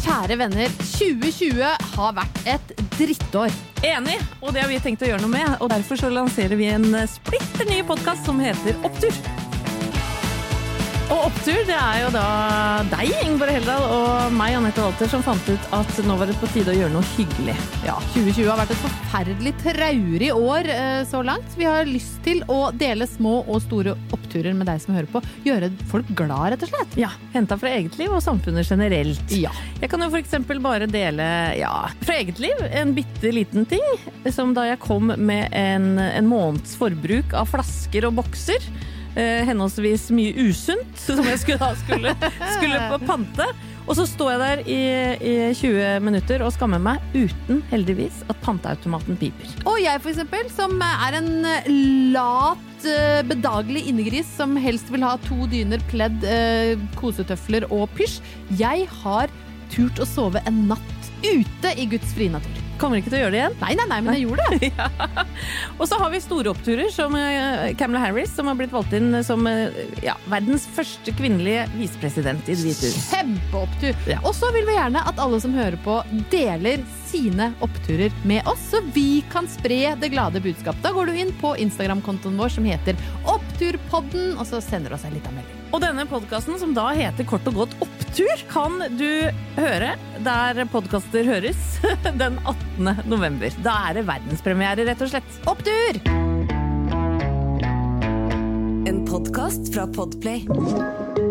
Kjære venner, 2020 har vært et drittår. Enig, og det har vi tenkt å gjøre noe med. Og derfor så lanserer vi en splitter ny podkast som heter Opptur. Og Opptur det er jo da deg, Ingeborg Heldal, og meg, Anette Walter, som fant ut at nå var det på tide å gjøre noe hyggelig. Ja, 2020 har vært et forferdelig traurig år eh, så langt. Vi har lyst til å dele små og store oppturer med deg som hører på. Gjøre folk glad, rett og slett. Ja, Henta fra eget liv og samfunnet generelt. Ja. Jeg kan jo f.eks. bare dele ja, fra eget liv en bitte liten ting. Som da jeg kom med en, en måneds forbruk av flasker og bokser. Eh, henholdsvis mye usunt, som jeg skulle, skulle, skulle på pante. Og så står jeg der i, i 20 minutter og skammer meg, uten heldigvis at panteautomaten piper. Og jeg, for eksempel, som er en lat, eh, bedagelig innegris som helst vil ha to dyner, pledd, eh, kosetøfler og pysj. Jeg har turt å sove en natt ute i Guds frie natur. Kommer ikke til å gjøre det igjen. Nei, nei, nei, men jeg gjorde det. ja. Og så har vi store oppturer, som Camilla Harris, som har blitt valgt inn som uh, ja, verdens første kvinnelige visepresident i Det hvite hus. Kjempeopptur. Ja. Og så vil vi gjerne at alle som hører på, deler sine oppturer med oss, så vi kan spre det glade budskap. Da går du inn på Instagram-kontoen vår som heter Oppturpodden, og så sender du oss en liten melding. Og denne podkasten, som da heter kort og godt Opptur, kan du høre der podkaster høres den 18. november. Da er det verdenspremiere, rett og slett. Opptur! En podkast fra Podplay.